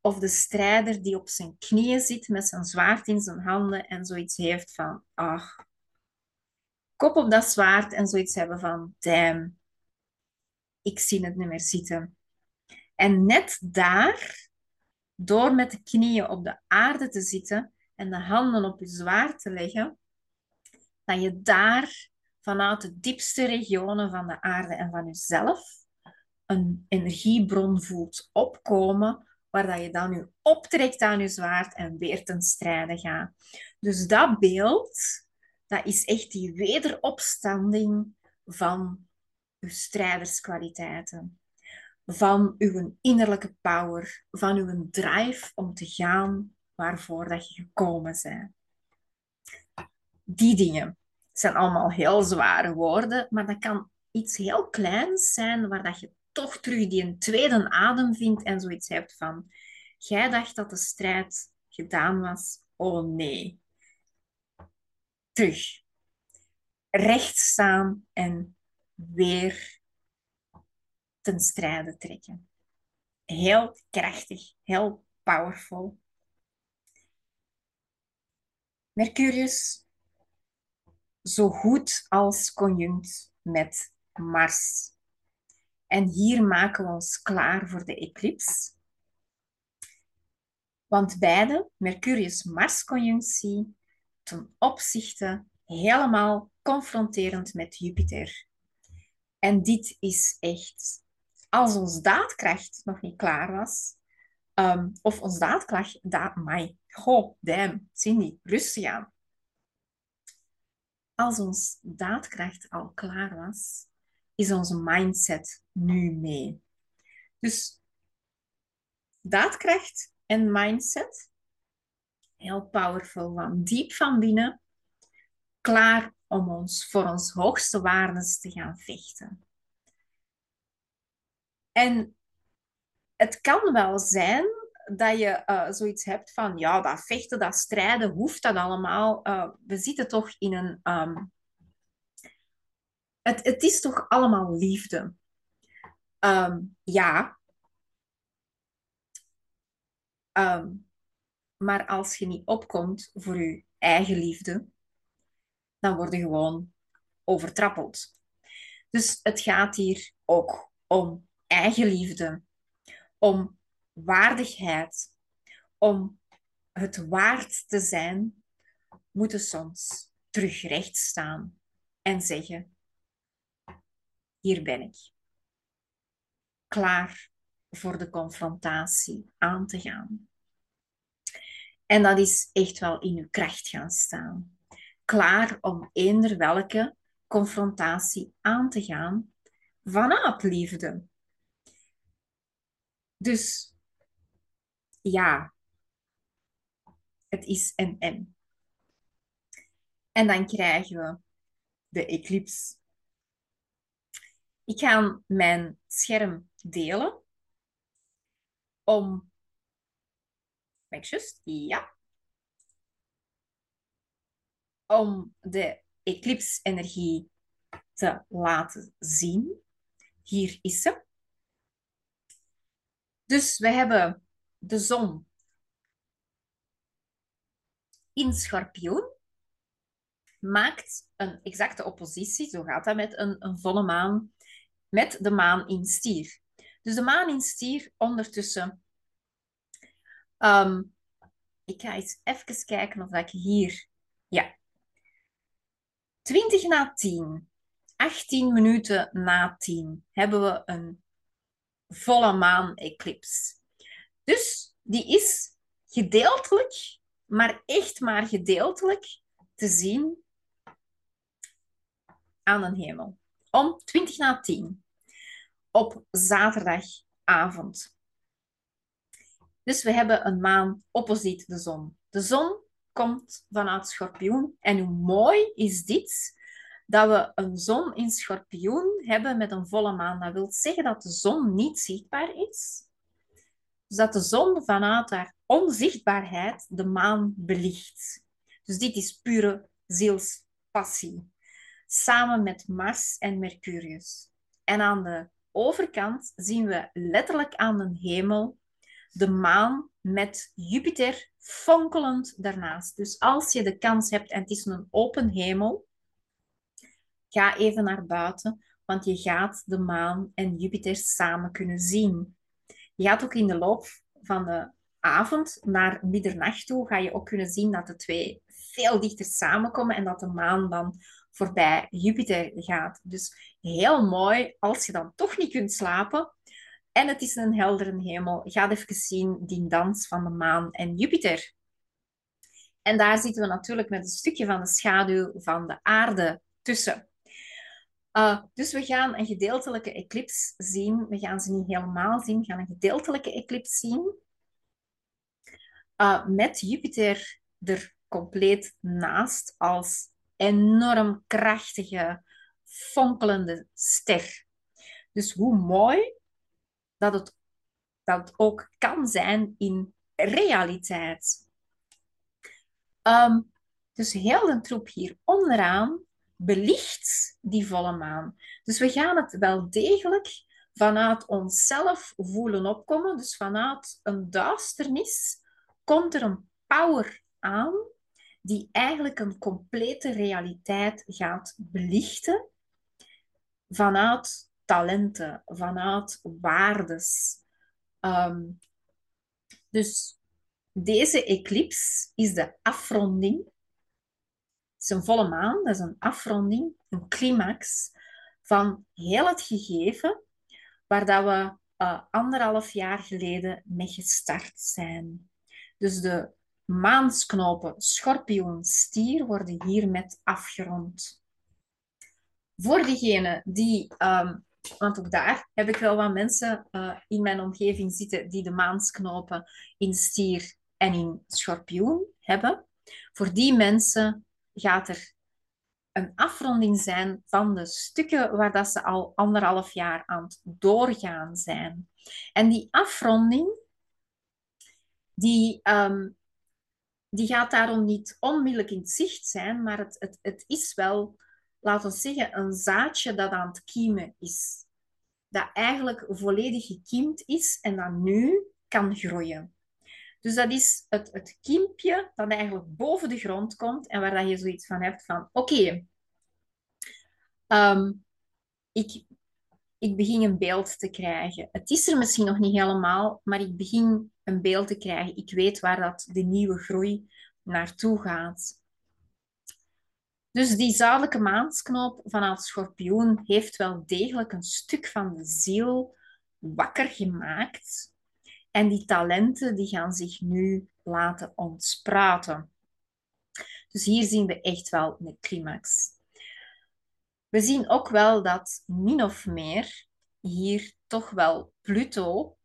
Speaker 1: of de strijder die op zijn knieën zit met zijn zwaard in zijn handen en zoiets heeft van... Ach, kop op dat zwaard en zoiets hebben van... Damn, ik zie het niet meer zitten. En net daar, door met de knieën op de aarde te zitten en de handen op je zwaard te leggen, dat je daar vanuit de diepste regionen van de aarde en van jezelf een energiebron voelt opkomen, waar dat je dan nu optrekt aan je zwaard en weer ten strijde gaat. Dus dat beeld, dat is echt die wederopstanding van uw strijderskwaliteiten, van uw innerlijke power, van uw drive om te gaan waarvoor dat je gekomen bent. Die dingen zijn allemaal heel zware woorden, maar dat kan iets heel kleins zijn waar dat je toch terug die een tweede adem vindt en zoiets hebt van jij dacht dat de strijd gedaan was, oh nee. Terug. Recht staan en weer ten strijde trekken. Heel krachtig, heel powerful. Mercurius, zo goed als conjunct met Mars. En hier maken we ons klaar voor de eclipse. Want beide, Mercurius-Mars-conjunctie, ten opzichte helemaal confronterend met Jupiter. En dit is echt, als ons daadkracht nog niet klaar was, um, of ons daadkracht, da, my, goh, damn, Cindy, rustig aan. Als ons daadkracht al klaar was, is onze mindset nu mee. Dus daadkracht en mindset, heel powerful, van diep van binnen, klaar om ons voor ons hoogste waarden te gaan vechten. En het kan wel zijn dat je uh, zoiets hebt van, ja, dat vechten, dat strijden, hoeft dat allemaal. Uh, we zitten toch in een... Um... Het, het is toch allemaal liefde. Um, ja. Um, maar als je niet opkomt voor je eigen liefde, dan word je gewoon overtrappeld. Dus het gaat hier ook om eigenliefde, om waardigheid, om het waard te zijn, moeten soms terug recht staan en zeggen: Hier ben ik. Klaar voor de confrontatie aan te gaan. En dat is echt wel in uw kracht gaan staan. Klaar om eender welke confrontatie aan te gaan vanuit liefde. Dus ja, het is en en. En dan krijgen we de eclipse. Ik ga mijn scherm delen om. Ja. Om de eclipse-energie te laten zien. Hier is ze. Dus we hebben de zon in schorpioen maakt een exacte oppositie, zo gaat dat met een, volle maan, met de maan in stier. Dus de maan in stier ondertussen. Um, ik ga eens even kijken of ik hier. Ja. 20 na 10, 18 minuten na 10, hebben we een volle maan-eclips. Dus die is gedeeltelijk, maar echt maar gedeeltelijk te zien aan een hemel. Om 20 na 10 op zaterdagavond. Dus we hebben een maan opposiet de zon. De zon komt vanuit schorpioen. En hoe mooi is dit? Dat we een zon in schorpioen hebben met een volle maan. Dat wil zeggen dat de zon niet zichtbaar is. Dus dat de zon vanuit haar onzichtbaarheid de maan belicht. Dus dit is pure zielspassie. Samen met Mars en Mercurius. En aan de overkant zien we letterlijk aan de hemel de maan met Jupiter fonkelend daarnaast. Dus als je de kans hebt en het is een open hemel, ga even naar buiten, want je gaat de maan en Jupiter samen kunnen zien. Je gaat ook in de loop van de avond naar middernacht toe, ga je ook kunnen zien dat de twee veel dichter samenkomen en dat de maan dan voorbij Jupiter gaat. Dus heel mooi als je dan toch niet kunt slapen en het is een heldere hemel. Ga even zien die dans van de maan en Jupiter. En daar zitten we natuurlijk met een stukje van de schaduw van de aarde tussen. Uh, dus we gaan een gedeeltelijke eclipse zien. We gaan ze niet helemaal zien. We gaan een gedeeltelijke eclipse zien. Uh, met Jupiter er compleet naast als enorm krachtige, fonkelende ster. Dus hoe mooi dat het, dat ook kan zijn in realiteit. Um, dus heel de troep hier onderaan belicht die volle maan. Dus we gaan het wel degelijk vanuit onszelf voelen opkomen. Dus vanuit een duisternis komt er een power aan die eigenlijk een complete realiteit gaat belichten vanuit talenten, vanuit waardes. Um, dus deze eclipse is de afronding. Is een volle maan, dat is een afronding, een climax van heel het gegeven waar dat we uh, anderhalf jaar geleden mee gestart zijn. Dus de maansknopen schorpioen, stier worden hiermee afgerond. Voor diegenen die, um, want ook daar heb ik wel wat mensen uh, in mijn omgeving zitten die de maansknopen in stier en in schorpioen hebben. Voor die mensen gaat er een afronding zijn van de stukken waar dat ze al anderhalf jaar aan het doorgaan zijn. En die afronding Die, ehm, die gaat daarom niet onmiddellijk in het zicht zijn, maar het, het, het is wel, laten we zeggen, een zaadje dat aan het kiemen is. Dat eigenlijk volledig gekiemd is en dat nu kan groeien. Dus dat is het, het kiempje dat eigenlijk boven de grond komt en waar dat je zoiets van hebt van, oké, ehm, ik, ik begin een beeld te krijgen. Het is er misschien nog niet helemaal, maar ik begin een beeld te krijgen. Ik weet waar dat de nieuwe groei naartoe gaat. Dus die zadelijke maansknoop vanuit schorpioen heeft wel degelijk een stuk van de ziel wakker gemaakt. En die talenten die gaan zich nu laten ontspraten. Dus hier zien we echt wel een climax. We zien ook wel dat min of meer hier toch wel Pluto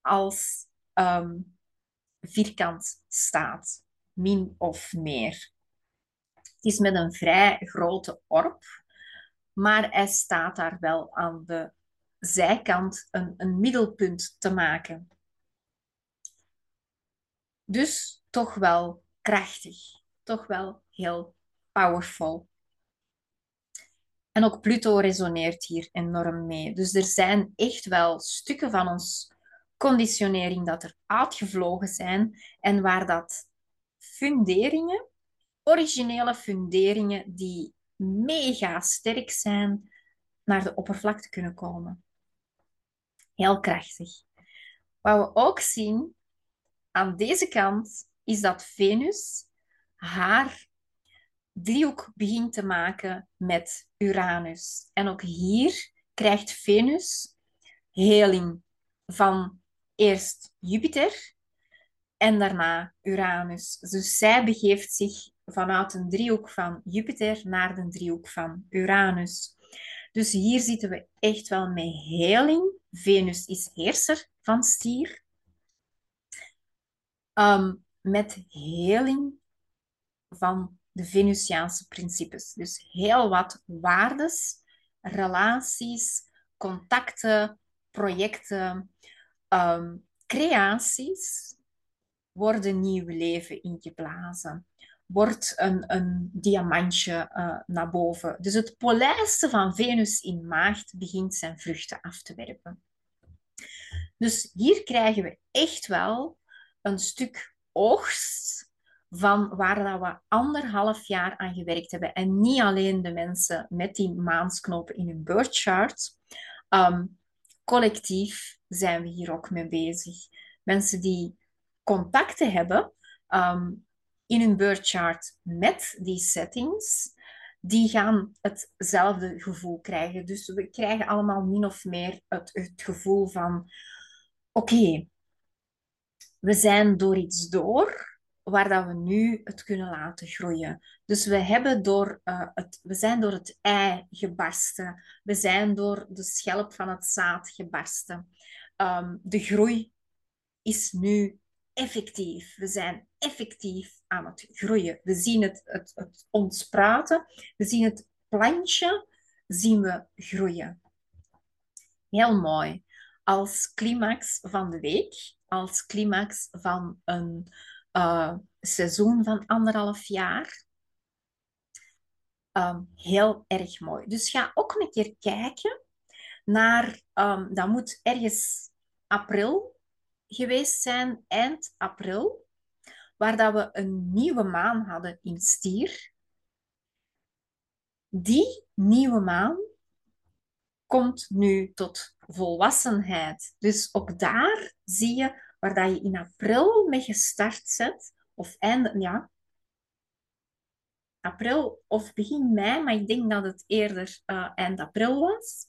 Speaker 1: als um, vierkant staat. Min of meer. Het is met een vrij grote orb, maar hij staat daar wel aan de zijkant een, een middelpunt te maken. Dus toch wel krachtig, toch wel heel powerful. En ook Pluto resoneert hier enorm mee. Dus er zijn echt wel stukken van ons conditionering dat er uitgevlogen zijn en waar dat funderingen, originele funderingen die mega sterk zijn, naar de oppervlakte kunnen komen. Heel krachtig. Wat we ook zien aan deze kant is dat Venus haar driehoek begint te maken met Uranus. En ook hier krijgt Venus heling van eerst Jupiter en daarna Uranus. Dus zij begeeft zich vanuit een driehoek van Jupiter naar de driehoek van Uranus. Dus hier zitten we echt wel met heling. Venus is heerser van stier. Um, met heling van de Venusiaanse principes. Dus heel wat waardes, relaties, contacten, projecten, um, creaties worden nieuw leven ingeblazen. Wordt een, een diamantje uh, naar boven. Dus het polijsten van Venus in maagd begint zijn vruchten af te werpen. Dus hier krijgen we echt wel een stuk oogst van waar dat we anderhalf jaar aan gewerkt hebben. En niet alleen de mensen met die maansknopen in hun birthchart. Um, collectief zijn we hier ook mee bezig. Mensen die contacten hebben um, in hun birthchart met die settings, die gaan hetzelfde gevoel krijgen. Dus we krijgen allemaal min of meer het, het gevoel van: oké, we zijn door iets door waar dat we nu het kunnen laten groeien. Dus we, hebben door, uh, het, we zijn door het ei gebarsten. We zijn door de schelp van het zaad gebarsten. Um, de groei is nu effectief. We zijn effectief aan het groeien. We zien het, het, het ontspraten. We zien het plantje zien we groeien. Heel mooi. Als climax van de week, als climax van een uh, seizoen van anderhalf jaar. Um, heel erg mooi. Dus ga ook een keer kijken naar, um, dat moet ergens april geweest zijn, eind april, waar dat we een nieuwe maan hadden in stier. Die nieuwe maan komt nu tot volwassenheid. Dus ook daar zie je waar dat je in april mee gestart zet, of eind, ja, april of begin mei, maar ik denk dat het eerder uh, eind april was,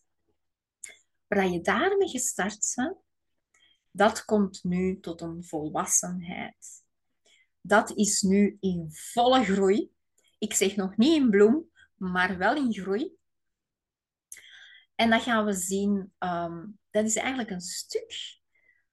Speaker 1: waar dat je daarmee gestart bent, dat komt nu tot een volwassenheid. Dat is nu in volle groei. Ik zeg nog niet in bloem, maar wel in groei. En dat gaan we zien. Um, dat is eigenlijk een stuk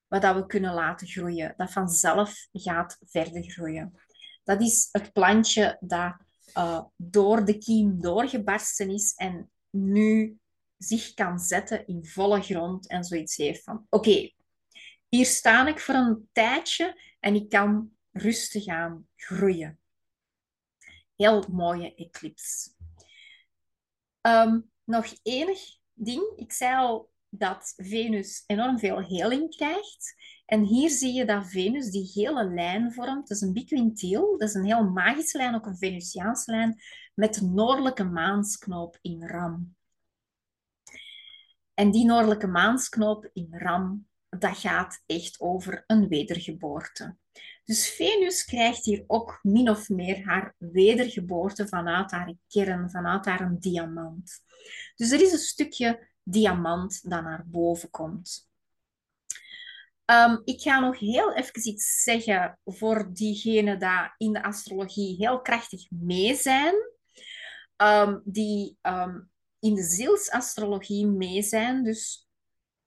Speaker 1: wat dat we kunnen laten groeien, dat vanzelf gaat verder groeien. Dat is het plantje dat uh, door de kiem doorgebarsten is en nu zich kan zetten in volle grond en zoiets heeft van oké, hier sta ik voor een tijdje en ik kan rustig aan groeien. Heel mooie eclipse. Ehm, nog enig ding. Ik zei al dat Venus enorm veel heling krijgt. En hier zie je dat Venus die hele lijn vormt. Dat is een biquintiel. Dat is een heel magische lijn, ook een Venusiaanse lijn, met de noordelijke maansknoop in Ram. En die noordelijke maansknoop in Ram, dat gaat echt over een wedergeboorte. Dus Venus krijgt hier ook min of meer haar wedergeboorte vanuit haar kern, vanuit haar diamant. Dus er is een stukje diamant dat naar boven komt. Um, ik ga nog heel even iets zeggen voor diegenen die in de astrologie heel krachtig mee zijn. Um, die um, in de zielsastrologie mee zijn. Dus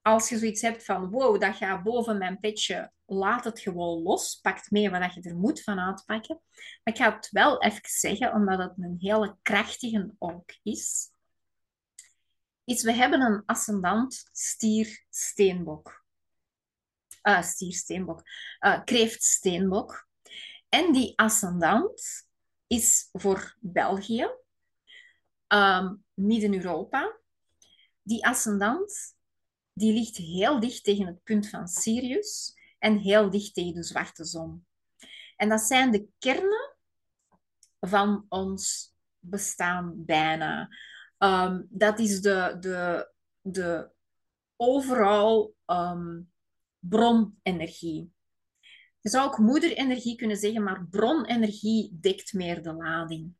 Speaker 1: als je zoiets hebt van, wow, dat gaat boven mijn petje, laat het gewoon los. Pak mee wat je er moet van uitpakken. Maar ik ga het wel even zeggen, omdat het een hele krachtige ook is. Is, we hebben een ascendant stier-steenbok. Uh, stier-steenbok. Uh, kreeft-steenbok. En die ascendant is voor België, um, Midden-Europa. Die ascendant die ligt heel dicht tegen het punt van Sirius en heel dicht tegen de zwarte zon. En dat zijn de kernen van ons bestaan bijna. Um, dat is de, de, de overal um, bronenergie. Je zou ook moederenergie kunnen zeggen, maar bronenergie dekt meer de lading.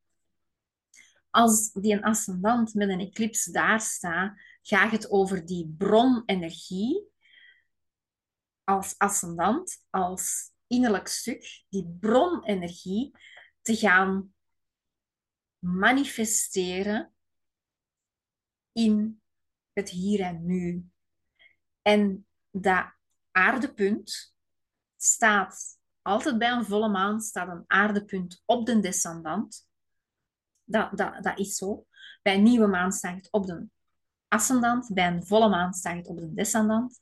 Speaker 1: Als die een ascendant met een eclipse daar staat, gaat het over die bronenergie als ascendant, als innerlijk stuk, die bronenergie te gaan manifesteren in het hier en nu. En dat aardepunt staat altijd bij een volle maan, staat een aardepunt op de descendant. Dat, dat, dat is zo. Bij een nieuwe maan staat het op de ascendant, bij een volle maan staat het op de descendant.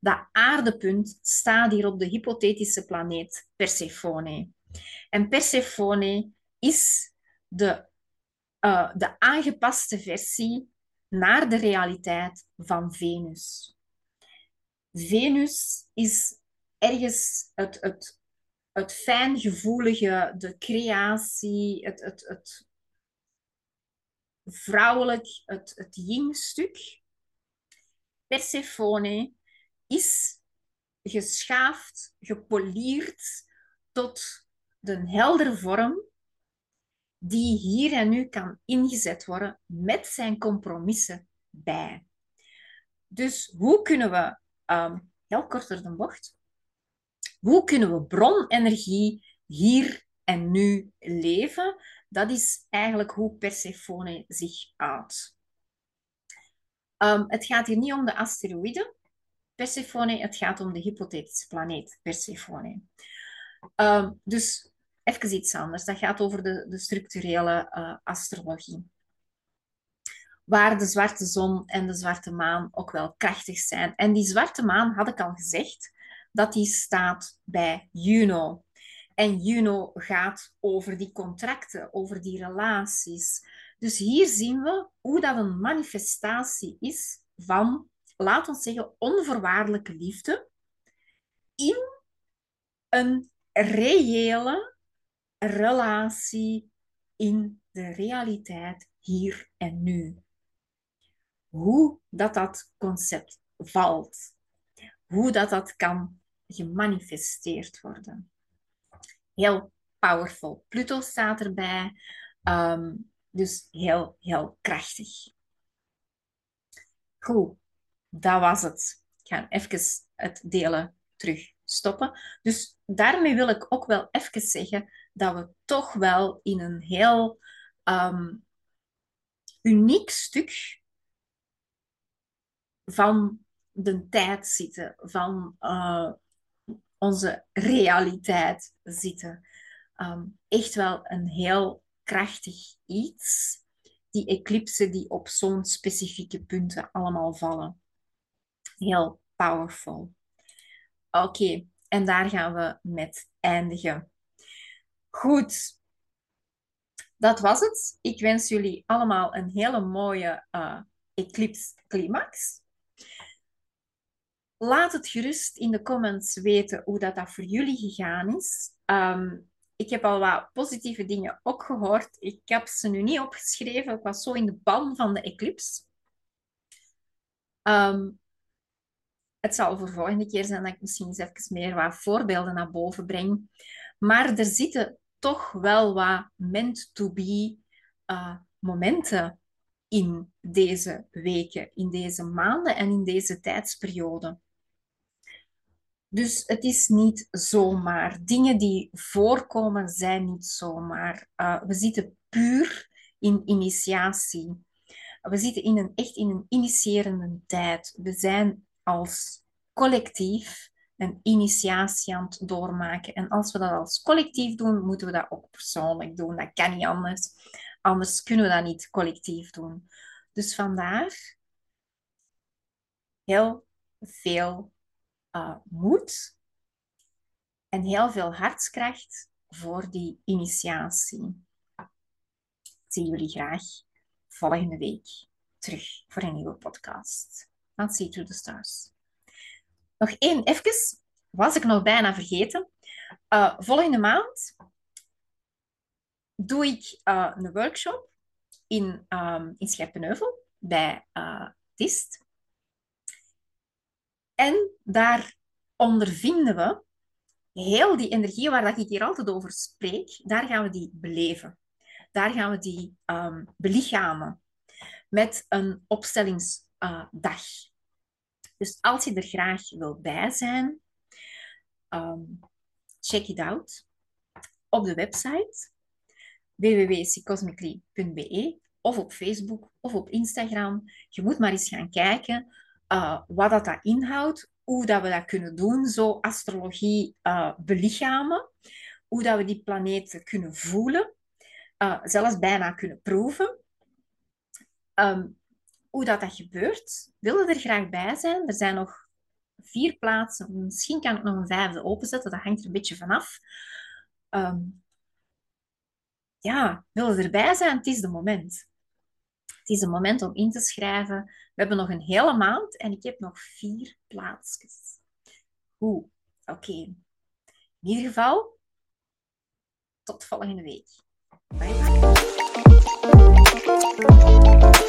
Speaker 1: Dat aardepunt staat hier op de hypothetische planeet Persephone. En Persephone is de, uh, de aangepaste versie naar de realiteit van Venus. Venus is ergens het, het, het fijngevoelige, de creatie, het, het, het vrouwelijk, het, het yin-stuk. Persephone is geschaafd, gepolierd tot de heldere vorm die hier en nu kan ingezet worden met zijn compromissen bij. Dus hoe kunnen we, um, heel korter de bocht, hoe kunnen we bronenergie hier en nu leven? Dat is eigenlijk hoe Persephone zich uit. Um, het gaat hier niet om de asteroïden Persephone, het gaat om de hypothetische planeet Persephone. Um, dus even iets anders. Dat gaat over de, de structurele uh, astrologie. Waar de zwarte zon en de zwarte maan ook wel krachtig zijn. En die zwarte maan, had ik al gezegd, dat die staat bij Juno. En Juno gaat over die contracten, over die relaties. Dus hier zien we hoe dat een manifestatie is van, laat ons zeggen, onvoorwaardelijke liefde in een reële relatie in de realiteit hier en nu. Hoe dat dat concept valt, hoe dat dat kan gemanifesteerd worden. Heel powerful. Pluto staat erbij, um, dus heel, heel krachtig. Goed, dat was het. Ik ga even het delen terug stoppen. Dus daarmee wil ik ook wel even zeggen dat we toch wel in een heel um, uniek stuk van de tijd zitten, van uh, onze realiteit zitten. Um, echt wel een heel krachtig iets. Die eclipsen die op zo'n specifieke punten allemaal vallen. Heel powerful. Oké, en daar gaan we met eindigen. Goed, dat was het. Ik wens jullie allemaal een hele mooie uh, eclipse climax. Laat het gerust in de comments weten hoe dat, dat voor jullie gegaan is. Ehm, ik heb al wat positieve dingen ook gehoord. Ik heb ze nu niet opgeschreven. Ik was zo in de ban van de eclipse. Um, het zal voor de volgende keer zijn dat ik misschien eens even meer wat voorbeelden naar boven breng. Maar er zitten toch wel wat meant-to-be uh, momenten in deze weken, in deze maanden en in deze tijdsperiode. Dus het is niet zomaar. Dingen die voorkomen zijn niet zomaar. Uh, we zitten puur in initiatie. We zitten in een, echt in een initiërende tijd. We zijn als collectief een initiatie aan het doormaken. En als we dat als collectief doen, moeten we dat ook persoonlijk doen. Dat kan niet anders. Anders kunnen we dat niet collectief doen. Dus vandaar heel veel uh, moed en heel veel hartskracht voor die initiatie. Ik zie jullie graag volgende week terug voor een nieuwe podcast. Van to the Stars. Nog één, even, was ik nog bijna vergeten. Uh, volgende maand doe ik uh, een workshop in, um, in Scherpenheuvel bij TIST. En daar ondervinden we heel die energie waar dat ik hier altijd over spreek, daar gaan we die beleven. Daar gaan we die um, belichamen met een opstellingsdag. Dus als je er graag wil bij zijn, um, check it out op de website www.cosmically.be of op Facebook of op Instagram. Je moet maar eens gaan kijken uh, wat dat, dat inhoudt, hoe dat we dat kunnen doen, zo astrologie uh, belichamen, hoe dat we die planeten kunnen voelen, uh, zelfs bijna kunnen proeven. Um, hoe dat, dat gebeurt, willen er graag bij zijn. Er zijn nog vier plaatsen. Misschien kan ik nog een vijfde openzetten. Dat hangt er een beetje vanaf. Um, ja, willen erbij zijn? Het is de moment. Het is een moment om in te schrijven. We hebben nog een hele maand en ik heb nog vier plaatsjes. Goed, oké. In ieder geval, tot volgende week. Bye bye.